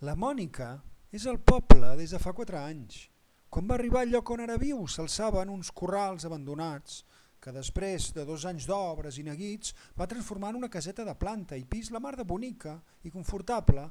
La Mònica és al poble des de fa quatre anys. Quan va arribar al lloc on ara viu s'alçaven uns corrals abandonats que després de dos anys d'obres i neguits va transformar en una caseta de planta i pis la mar de bonica i confortable.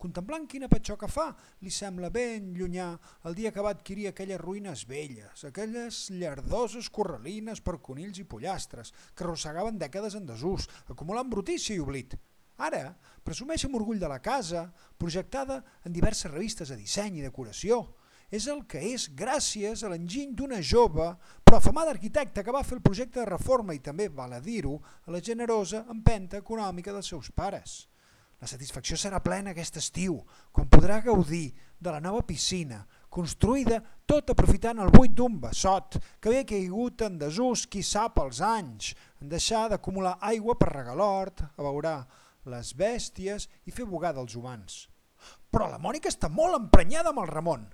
Contemplant quina patxoca fa, li sembla ben llunyà el dia que va adquirir aquelles ruïnes velles, aquelles llardoses corralines per conills i pollastres que arrossegaven dècades en desús, acumulant brutícia i oblit. Ara presumeix amb orgull de la casa, projectada en diverses revistes de disseny i decoració. És el que és gràcies a l'enginy d'una jove però afamada arquitecta que va fer el projecte de reforma i també, val a dir-ho, a la generosa empenta econòmica dels seus pares. La satisfacció serà plena aquest estiu, quan podrà gaudir de la nova piscina, construïda tot aprofitant el buit d'un bessot que havia caigut en desús qui sap els anys, en deixar d'acumular aigua per regar l'hort, abeurar les bèsties i fer bugada als humans. Però la Mònica està molt emprenyada amb el Ramon,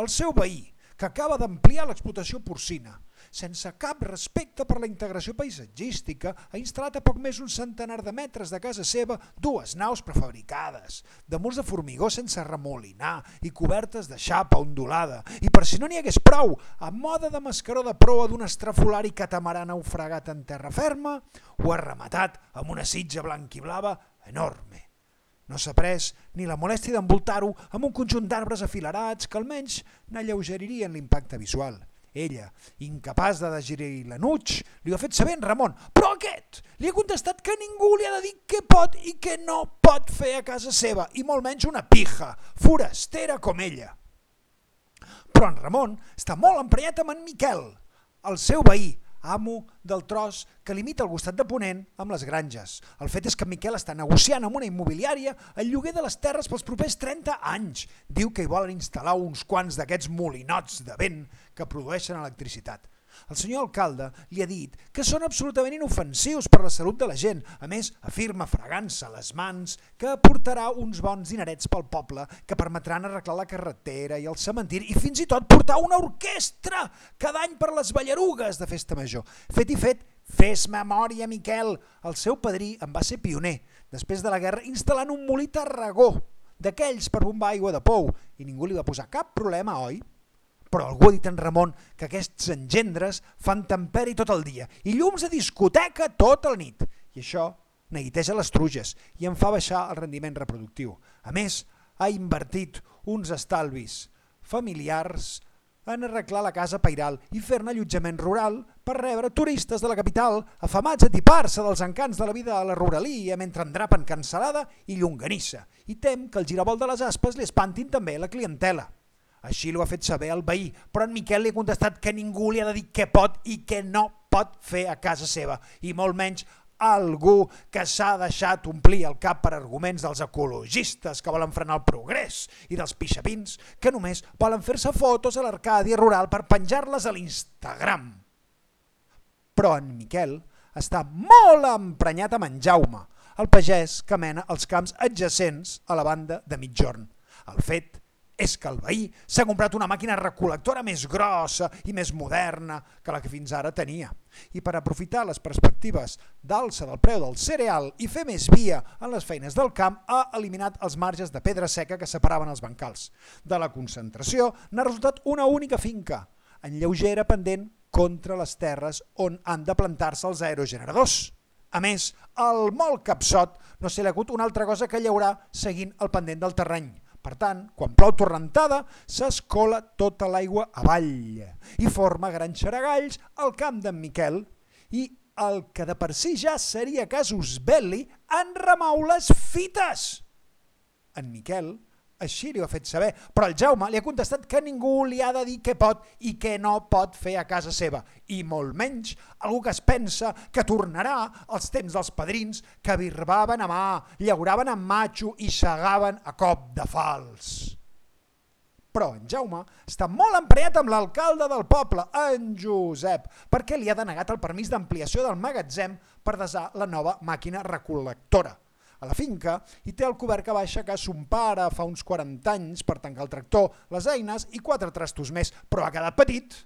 el seu veí, que acaba d'ampliar l'explotació porcina. Sense cap respecte per la integració paisatgística, ha instal·lat a poc més un centenar de metres de casa seva dues naus prefabricades, de murs de formigó sense remolinar i cobertes de xapa ondulada. I per si no n'hi hagués prou, a moda de mascaró de proa d'un estrafolari catamarà naufragat en terra ferma, ho ha rematat amb una sitja blanquiblava enorme. No s'ha pres ni la molèstia d'envoltar-ho amb un conjunt d'arbres afilerats que almenys n'alleugeririen l'impacte visual. Ella, incapaç de digerir l'anuig, li ho ha fet saber en Ramon, però aquest li ha contestat que ningú li ha de dir què pot i què no pot fer a casa seva, i molt menys una pija, forastera com ella. Però en Ramon està molt emprenyat amb en Miquel, el seu veí, amo del tros que limita el costat de Ponent amb les granges. El fet és que Miquel està negociant amb una immobiliària el lloguer de les terres pels propers 30 anys. Diu que hi volen instal·lar uns quants d'aquests molinots de vent que produeixen electricitat. El senyor alcalde li ha dit que són absolutament inofensius per la salut de la gent. A més, afirma fregant-se les mans que aportarà uns bons dinerets pel poble que permetran arreglar la carretera i el cementiri i fins i tot portar una orquestra cada any per les ballarugues de festa major. Fet i fet, fes memòria, Miquel. El seu padrí en va ser pioner, després de la guerra, instal·lant un molí Tarragó, d'aquells per bombar aigua de pou, i ningú li va posar cap problema, oi? Però algú ha dit en Ramon que aquests engendres fan temperi tot el dia i llums de discoteca tota la nit. I això neguiteja les truges i en fa baixar el rendiment reproductiu. A més, ha invertit uns estalvis familiars en arreglar la casa pairal i fer-ne allotjament rural per rebre turistes de la capital afamats a tipar-se dels encants de la vida a la ruralia mentre endrapen cancel·lada i llonganissa i tem que el giravolt de les aspes li espantin també la clientela. Així l'ho ha fet saber el veí, però en Miquel li ha contestat que ningú li ha de dir què pot i què no pot fer a casa seva, i molt menys algú que s'ha deixat omplir el cap per arguments dels ecologistes que volen frenar el progrés i dels pixapins que només volen fer-se fotos a l'Arcàdia rural per penjar-les a l'Instagram. Però en Miquel està molt emprenyat amb en Jaume, el pagès que mena els camps adjacents a la banda de mitjorn. El fet és que el veí s'ha comprat una màquina recol·lectora més grossa i més moderna que la que fins ara tenia. I per aprofitar les perspectives d'alça del preu del cereal i fer més via en les feines del camp, ha eliminat els marges de pedra seca que separaven els bancals. De la concentració n'ha resultat una única finca, en lleugera pendent contra les terres on han de plantar-se els aerogeneradors. A més, el molt capsot no se li ha hagut una altra cosa que llaurar seguint el pendent del terreny, per tant, quan plou torrentada, s'escola tota l'aigua avall i forma grans xaragalls al camp d'en Miquel i el que de per si ja seria casus belli en remou les fites. En Miquel així li ho ha fet saber, però el Jaume li ha contestat que ningú li ha de dir què pot i què no pot fer a casa seva, i molt menys algú que es pensa que tornarà als temps dels padrins que birbaven a mà, llauraven amb matxo i segaven a cop de fals. Però en Jaume està molt empreat amb l'alcalde del poble, en Josep, perquè li ha denegat el permís d'ampliació del magatzem per desar la nova màquina recol·lectora a la finca i té el cobert que va aixecar son pare fa uns 40 anys per tancar el tractor, les eines i quatre trastos més, però ha quedat petit.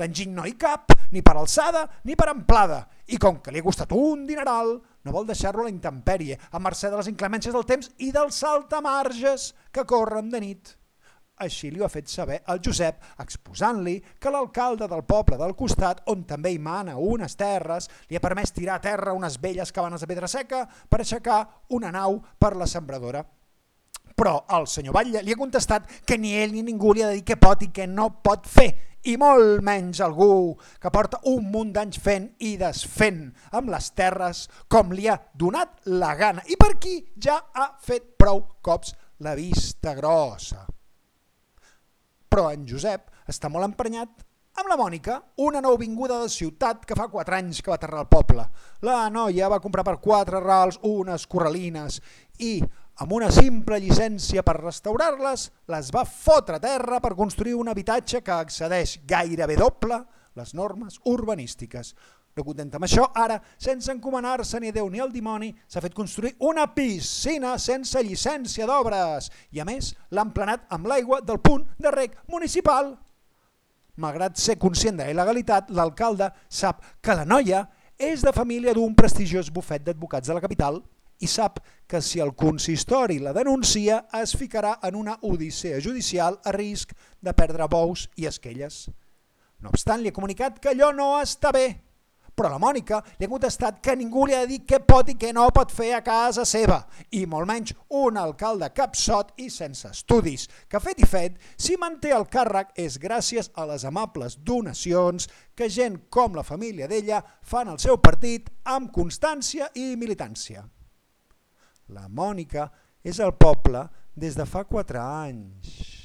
L'enginy no hi cap, ni per alçada ni per amplada, i com que li ha costat un dineral, no vol deixar-lo a la intempèrie, a mercè de les inclemències del temps i dels saltamarges que corren de nit. Així li ho ha fet saber el Josep, exposant-li que l'alcalde del poble del costat, on també hi mana unes terres, li ha permès tirar a terra unes velles cabanes de pedra seca per aixecar una nau per la sembradora. Però el senyor Batlle li ha contestat que ni ell ni ningú li ha de dir què pot i què no pot fer, i molt menys algú que porta un munt d'anys fent i desfent amb les terres com li ha donat la gana i per qui ja ha fet prou cops la vista grossa. Però en Josep està molt emprenyat amb la Mònica, una nouvinguda de ciutat que fa 4 anys que va aterrar al poble. La noia va comprar per 4 rals unes corralines i, amb una simple llicència per restaurar-les, les va fotre a terra per construir un habitatge que excedeix gairebé doble les normes urbanístiques. No content amb això, ara, sense encomanar-se ni Déu ni el dimoni, s'ha fet construir una piscina sense llicència d'obres i, a més, l'ha emplenat amb l'aigua del punt de rec municipal. Malgrat ser conscient de la il·legalitat, l'alcalde sap que la noia és de família d'un prestigiós bufet d'advocats de la capital i sap que si el consistori la denuncia es ficarà en una odissea judicial a risc de perdre bous i esquelles. No obstant, li ha comunicat que allò no està bé però la Mònica li ha contestat que ningú li ha dit què pot i què no pot fer a casa seva, i molt menys un alcalde capsot i sense estudis, que fet i fet, si manté el càrrec és gràcies a les amables donacions que gent com la família d'ella fan al seu partit amb constància i militància. La Mònica és al poble des de fa quatre anys.